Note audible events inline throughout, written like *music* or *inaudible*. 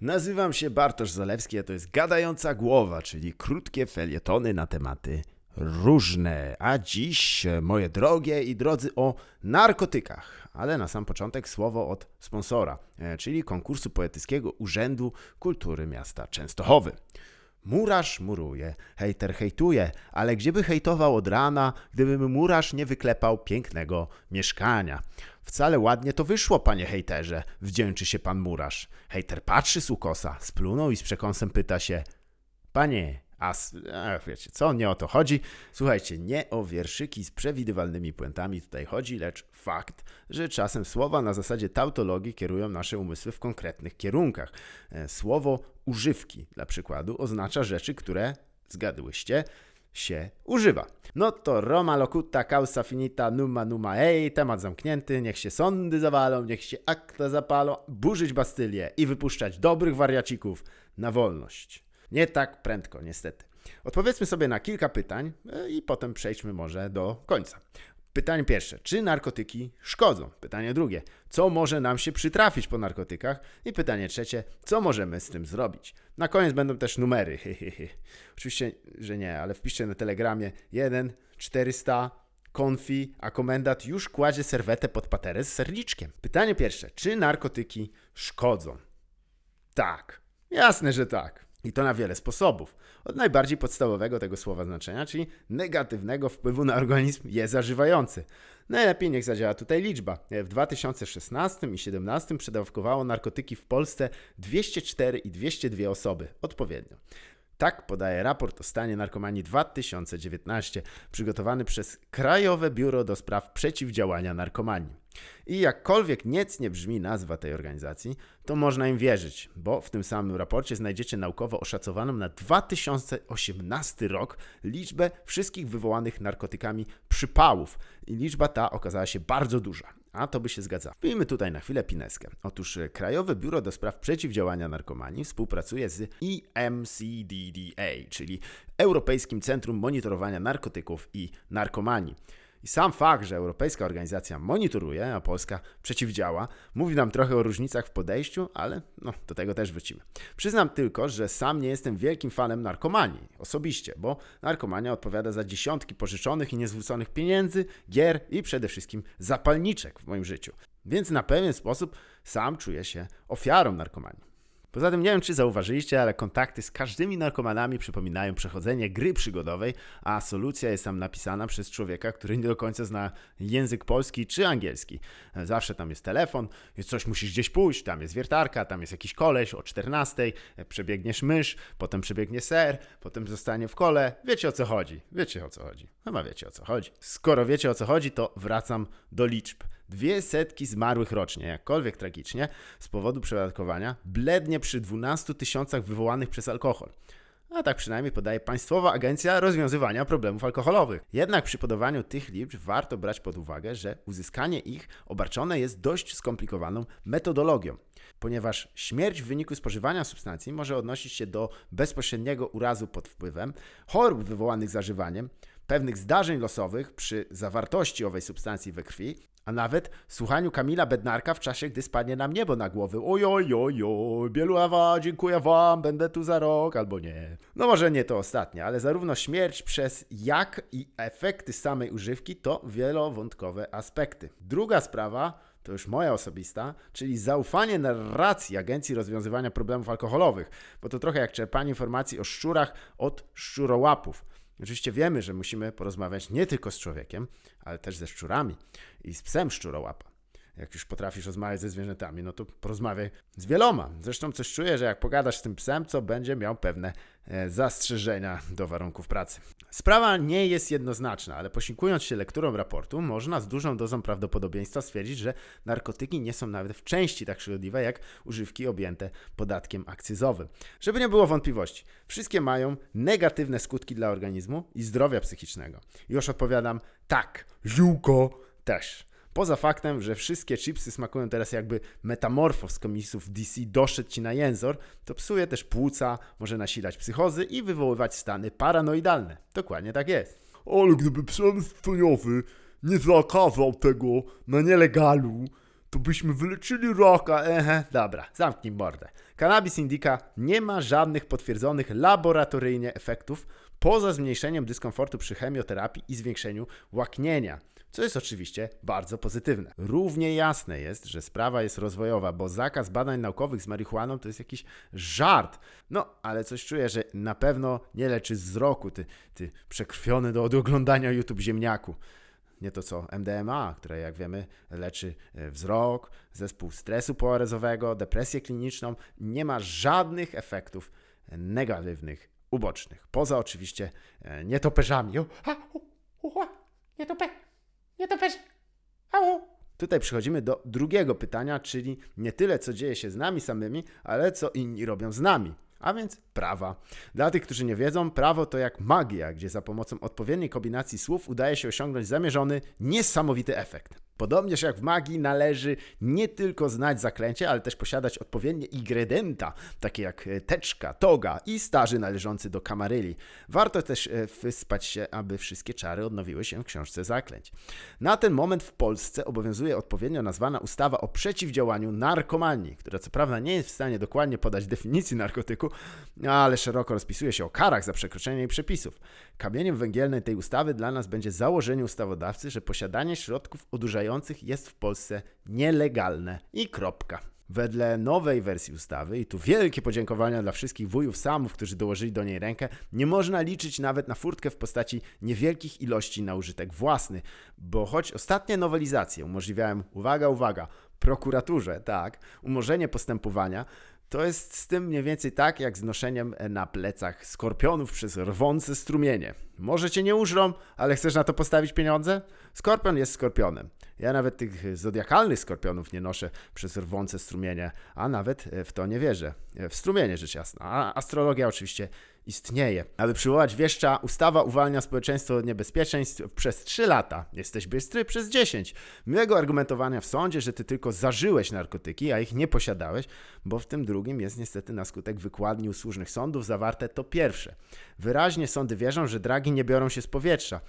Nazywam się Bartosz Zalewski, a to jest Gadająca Głowa, czyli krótkie felietony na tematy różne. A dziś, e, moje drogie i drodzy, o narkotykach. Ale na sam początek słowo od sponsora, e, czyli konkursu poetyckiego Urzędu Kultury Miasta Częstochowy. Murarz muruje, hejter hejtuje, ale gdzieby hejtował od rana, gdyby mu murarz nie wyklepał pięknego mieszkania. Wcale ładnie to wyszło, panie hejterze, wdzięczy się pan murarz. Hejter patrzy z ukosa, splunął i z przekąsem pyta się, panie, a, a wiecie co, nie o to chodzi. Słuchajcie, nie o wierszyki z przewidywalnymi puentami tutaj chodzi, lecz fakt, że czasem słowa na zasadzie tautologii kierują nasze umysły w konkretnych kierunkach. E, Słowo używki, dla przykładu, oznacza rzeczy, które, zgadłyście, się używa. No to Roma locuta causa finita numa numa ej, temat zamknięty, niech się sądy zawalą, niech się akta zapalą, burzyć Bastylię i wypuszczać dobrych wariacików na wolność. Nie tak prędko, niestety. Odpowiedzmy sobie na kilka pytań e, i potem przejdźmy może do końca. Pytanie pierwsze, czy narkotyki szkodzą? Pytanie drugie, co może nam się przytrafić po narkotykach? I pytanie trzecie, co możemy z tym zrobić? Na koniec będą też numery. *laughs* Oczywiście, że nie, ale wpiszcie na telegramie 1 400 konfi, a komendant już kładzie serwetę pod paterę z serniczkiem. Pytanie pierwsze, czy narkotyki szkodzą? Tak, jasne, że tak. I to na wiele sposobów. Od najbardziej podstawowego tego słowa znaczenia, czyli negatywnego wpływu na organizm je zażywający. Najlepiej niech zadziała tutaj liczba. W 2016 i 2017 przedawkowało narkotyki w Polsce 204 i 202 osoby odpowiednio. Tak podaje raport o stanie narkomanii 2019, przygotowany przez Krajowe Biuro do Spraw Przeciwdziałania Narkomanii. I jakkolwiek niecnie brzmi nazwa tej organizacji, to można im wierzyć, bo w tym samym raporcie znajdziecie naukowo oszacowaną na 2018 rok liczbę wszystkich wywołanych narkotykami przypałów. I liczba ta okazała się bardzo duża. A to by się zgadzało. Wbijmy tutaj na chwilę pineskę. Otóż e, Krajowe Biuro do Spraw Przeciwdziałania Narkomanii współpracuje z EMCDDA, czyli Europejskim Centrum Monitorowania Narkotyków i Narkomanii. I sam fakt, że europejska organizacja monitoruje, a polska przeciwdziała, mówi nam trochę o różnicach w podejściu, ale no, do tego też wrócimy. Przyznam tylko, że sam nie jestem wielkim fanem narkomanii, osobiście, bo narkomania odpowiada za dziesiątki pożyczonych i niezwróconych pieniędzy, gier i przede wszystkim zapalniczek w moim życiu. Więc na pewien sposób sam czuję się ofiarą narkomanii. Poza tym nie wiem, czy zauważyliście, ale kontakty z każdymi narkomanami przypominają przechodzenie gry przygodowej, a solucja jest tam napisana przez człowieka, który nie do końca zna język polski czy angielski. Zawsze tam jest telefon, coś musisz gdzieś pójść, tam jest wiertarka, tam jest jakiś koleś o 14, przebiegniesz mysz, potem przebiegnie ser, potem zostanie w kole. Wiecie o co chodzi, wiecie o co chodzi. Chyba wiecie o co chodzi. Skoro wiecie o co chodzi, to wracam do liczb. Dwie setki zmarłych rocznie, jakkolwiek tragicznie, z powodu przeładkowania, blednie przy 12 tysiącach wywołanych przez alkohol. A tak przynajmniej podaje Państwowa Agencja Rozwiązywania Problemów Alkoholowych. Jednak przy podawaniu tych liczb warto brać pod uwagę, że uzyskanie ich obarczone jest dość skomplikowaną metodologią, ponieważ śmierć w wyniku spożywania substancji może odnosić się do bezpośredniego urazu pod wpływem, chorób wywołanych zażywaniem, pewnych zdarzeń losowych przy zawartości owej substancji we krwi, a nawet słuchaniu Kamila Bednarka w czasie, gdy spadnie nam niebo na głowy. Ojoj, ojoj, Bieluawa, dziękuję wam, będę tu za rok, albo nie. No może nie to ostatnie, ale zarówno śmierć przez jak i efekty samej używki to wielowątkowe aspekty. Druga sprawa to już moja osobista, czyli zaufanie narracji Agencji Rozwiązywania Problemów Alkoholowych, bo to trochę jak czerpanie informacji o szczurach od szczurołapów. Oczywiście wiemy, że musimy porozmawiać nie tylko z człowiekiem, ale też ze szczurami i z psem szczurołapa. Jak już potrafisz rozmawiać ze zwierzętami, no to porozmawiaj z wieloma. Zresztą coś czuję, że jak pogadasz z tym psem, co będzie miał pewne e, zastrzeżenia do warunków pracy. Sprawa nie jest jednoznaczna, ale posiłkując się lekturą raportu, można z dużą dozą prawdopodobieństwa stwierdzić, że narkotyki nie są nawet w części tak szkodliwe jak używki objęte podatkiem akcyzowym. Żeby nie było wątpliwości, wszystkie mają negatywne skutki dla organizmu i zdrowia psychicznego. Już odpowiadam tak, ziółko też. Poza faktem, że wszystkie chipsy smakują teraz jakby metamorfoz z komiksów DC doszedł ci na jęzor, to psuje też płuca, może nasilać psychozy i wywoływać stany paranoidalne. Dokładnie tak jest. Ale gdyby przemysł toniowy nie zakazał tego na nielegalu, to byśmy wyleczyli raka. Ehe, dobra, zamknij mordę. Cannabis indica nie ma żadnych potwierdzonych laboratoryjnie efektów poza zmniejszeniem dyskomfortu przy chemioterapii i zwiększeniu łaknienia. Co jest oczywiście bardzo pozytywne. Równie jasne jest, że sprawa jest rozwojowa, bo zakaz badań naukowych z marihuaną to jest jakiś żart. No, ale coś czuję, że na pewno nie leczy wzroku, ty, ty przekrwiony do, oglądania YouTube ziemniaku. Nie to co MDMA, które jak wiemy leczy e, wzrok, zespół stresu poorezowego, depresję kliniczną. Nie ma żadnych efektów negatywnych, ubocznych. Poza oczywiście e, nietoperzami. O, a, nietoperze. Au. Tutaj przechodzimy do drugiego pytania, czyli nie tyle co dzieje się z nami samymi, ale co inni robią z nami. A więc prawa. Dla tych, którzy nie wiedzą, prawo to jak magia, gdzie za pomocą odpowiedniej kombinacji słów udaje się osiągnąć zamierzony, niesamowity efekt. Podobnież jak w magii należy nie tylko znać zaklęcie, ale też posiadać odpowiednie ingredienta, takie jak e, teczka, toga i starzy należący do kamaryli. Warto też e, wyspać się, aby wszystkie czary odnowiły się w książce zaklęć. Na ten moment w Polsce obowiązuje odpowiednio nazwana ustawa o przeciwdziałaniu narkomanii, która co prawda nie jest w stanie dokładnie podać definicji narkotyku, ale szeroko rozpisuje się o karach za przekroczenie jej przepisów. Kamieniem węgielnym tej ustawy dla nas będzie założenie ustawodawcy, że posiadanie środków odurzających jest w Polsce nielegalne i kropka. Wedle nowej wersji ustawy, i tu wielkie podziękowania dla wszystkich wujów samów, którzy dołożyli do niej rękę, nie można liczyć nawet na furtkę w postaci niewielkich ilości na użytek własny, bo choć ostatnie nowelizacje umożliwiają, uwaga, uwaga, prokuraturze, tak, umorzenie postępowania, to jest z tym mniej więcej tak, jak z noszeniem na plecach skorpionów przez rwące strumienie. Może cię nie użrą, ale chcesz na to postawić pieniądze? Skorpion jest skorpionem. Ja nawet tych zodiakalnych skorpionów nie noszę przez rwące strumienie, a nawet w to nie wierzę. W strumienie rzecz jasna. A astrologia oczywiście istnieje. Aby przywołać wieszcza, ustawa uwalnia społeczeństwo od niebezpieczeństw przez 3 lata. Jesteś bystry przez 10. Miłego argumentowania w sądzie, że ty tylko zażyłeś narkotyki, a ich nie posiadałeś, bo w tym drugim jest niestety na skutek wykładni usłużnych sądów zawarte to pierwsze. Wyraźnie sądy wierzą, że dragi nie biorą się z powietrza.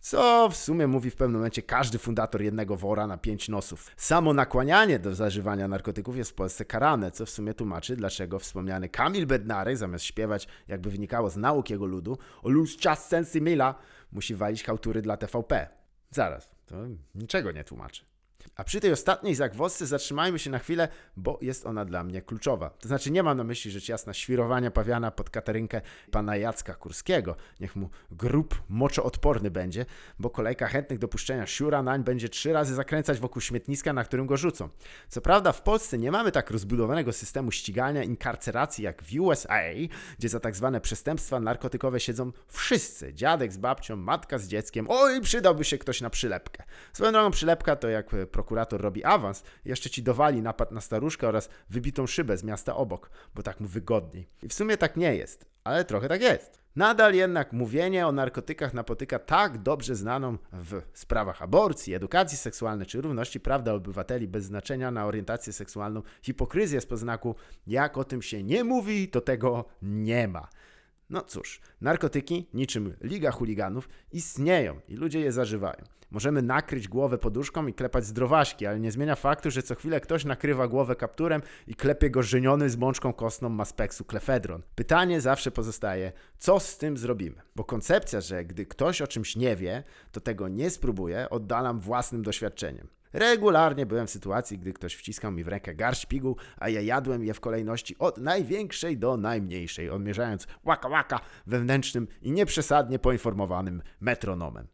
Co w sumie mówi w pewnym momencie każdy fundator jednego wora na pięć nosów. Samo nakłanianie do zażywania narkotyków jest w Polsce karane, co w sumie tłumaczy, dlaczego wspomniany Kamil Bednarek, zamiast śpiewać, jakby wynikało z nauk jego ludu, o luz czas sensi mila, musi walić hałtury dla TVP. Zaraz, to niczego nie tłumaczy. A przy tej ostatniej zagwozdce zatrzymajmy się na chwilę, bo jest ona dla mnie kluczowa. To znaczy nie mam na myśli rzecz jasna świrowania pawiana pod katarynkę pana Jacka Kurskiego. Niech mu grób moczoodporny będzie, bo kolejka chętnych do puszczenia siura nań będzie trzy razy zakręcać wokół śmietniska, na którym go rzucą. Co prawda w Polsce nie mamy tak rozbudowanego systemu ścigania i inkarceracji jak w USA, gdzie za tak zwane przestępstwa narkotykowe siedzą wszyscy. Dziadek z babcią, matka z dzieckiem. Oj, przydałby się ktoś na przylepkę. Swoją drogą przylepka to jak prokurator robi awans, jeszcze ci dowali napad na staruszkę oraz wybitą szybę z miasta obok, bo tak mu wygodniej. I w sumie tak nie jest, ale trochę tak jest. Nadal jednak mówienie o narkotykach napotyka tak dobrze znaną w sprawach aborcji, edukacji seksualnej czy równości praw dla obywateli bez znaczenia na orientację seksualną hipokryzję z poznaku jak o tym się nie mówi, to tego nie ma. No cóż, narkotyki, niczym Liga Chuliganów, istnieją i ludzie je zażywają. Możemy nakryć głowę poduszką i klepać zdrowaśki, ale nie zmienia faktu, że co chwilę ktoś nakrywa głowę kapturem i klepie go żeniony z mączką kostną maspeksu klefedron. Pytanie zawsze pozostaje, co z tym zrobimy? Bo koncepcja, że gdy ktoś o czymś nie wie, to tego nie spróbuje, oddalam własnym doświadczeniem. Regularnie byłem w sytuacji, gdy ktoś wciskał mi w rękę garść piguł, a ja jadłem je w kolejności od największej do najmniejszej, odmierzając łaka łaka wewnętrznym i nieprzesadnie poinformowanym metronomem.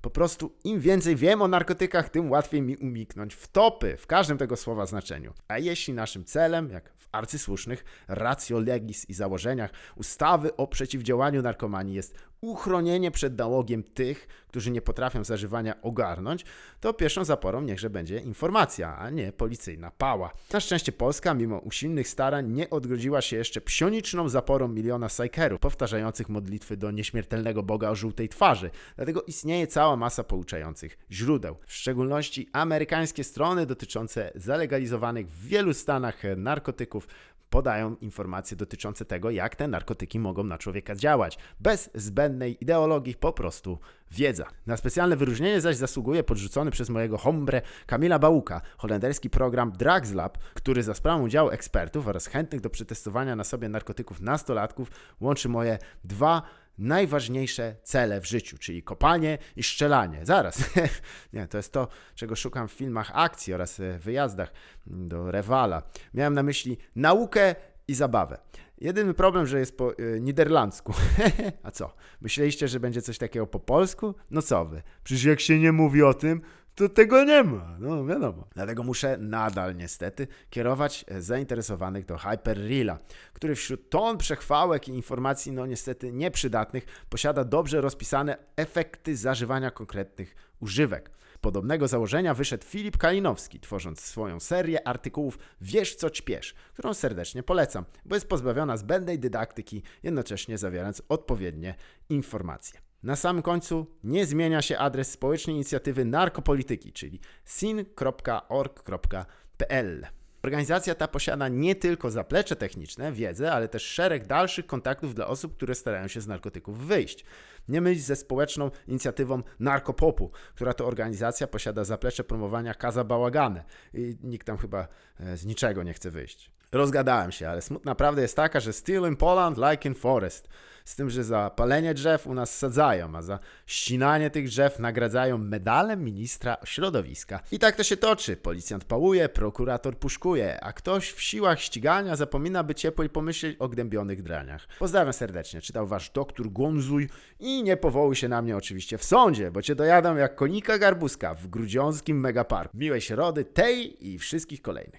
Po prostu im więcej wiem o narkotykach, tym łatwiej mi umiknąć w topy w każdym tego słowa znaczeniu. A jeśli naszym celem, jak w arcysłusznych ratio legis i założeniach ustawy o przeciwdziałaniu narkomanii jest uchronienie przed nałogiem tych, którzy nie potrafią zażywania ogarnąć, to pierwszą zaporą niechże będzie informacja, a nie policyjna pała. Na szczęście Polska, mimo usilnych starań, nie odgrodziła się jeszcze psioniczną zaporą miliona sajkerów, powtarzających modlitwy do nieśmiertelnego Boga o żółtej twarzy. Dlatego istnieje cała masa pouczających źródeł, w szczególności amerykańskie strony dotyczące zalegalizowanych w wielu stanach narkotyków, podają informacje dotyczące tego, jak te narkotyki mogą na człowieka działać. Bez zbędnej ideologii, po prostu wiedza. Na specjalne wyróżnienie zaś zasługuje podrzucony przez mojego hombre Kamila Bałuka holenderski program Drugs Lab, który za sprawą udziału ekspertów oraz chętnych do przetestowania na sobie narkotyków nastolatków łączy moje dwa najważniejsze cele w życiu, czyli kopanie i strzelanie. Zaraz, *laughs* nie, to jest to, czego szukam w filmach akcji oraz e, wyjazdach do Rewala. Miałem na myśli naukę i zabawę. Jedyny problem, że jest po y, niderlandzku. *laughs* A co? Myśleliście, że będzie coś takiego po polsku? No co wy? Przecież jak się nie mówi o tym, to tego nie ma. No wiadomo. Dlatego muszę nadal niestety kierować e, zainteresowanych do Hyperreala, który wśród ton przechwałek i informacji no niestety nieprzydatnych posiada dobrze rozpisane efekty zażywania konkretnych używek. Podobnego założenia wyszedł Filip Kalinowski, tworząc swoją serię artykułów Wiesz co ćpiesz, którą serdecznie polecam, bo jest pozbawiona zbędnej dydaktyki, jednocześnie zawierając odpowiednie informacje. Na samym końcu nie zmienia się adres społecznej inicjatywy narkopolityki, czyli sin.org.pl. Organizacja ta posiada nie tylko zaplecze techniczne, wiedzę, ale też szereg dalszych kontaktów dla osób, które starają się z narkotyków wyjść. Nie mylić ze społeczną inicjatywą Narkopopu, która to organizacja posiada zaplecze promowania Kaza Bałagane i nikt tam chyba e, z niczego nie chce wyjść. Rozgadałem się, ale smutna prawda jest taka, że still in Poland like in forest. Z tym, że za palenie drzew u nas sadzają, a za ścinanie tych drzew nagradzają medalem ministra środowiska. I tak to się toczy. Policjant pałuje, prokurator puszkuje, a ktoś w siłach ścigania zapomina by ciepło i pomyśleć o gnębionych draniach. Pozdrawiam serdecznie, czytał wasz doktor Gonzuj i nie powołuj się na mnie oczywiście w sądzie, bo cię dojadą jak konika garbuska w grudziąckim megaparku. Miłej środy tej i wszystkich kolejnych.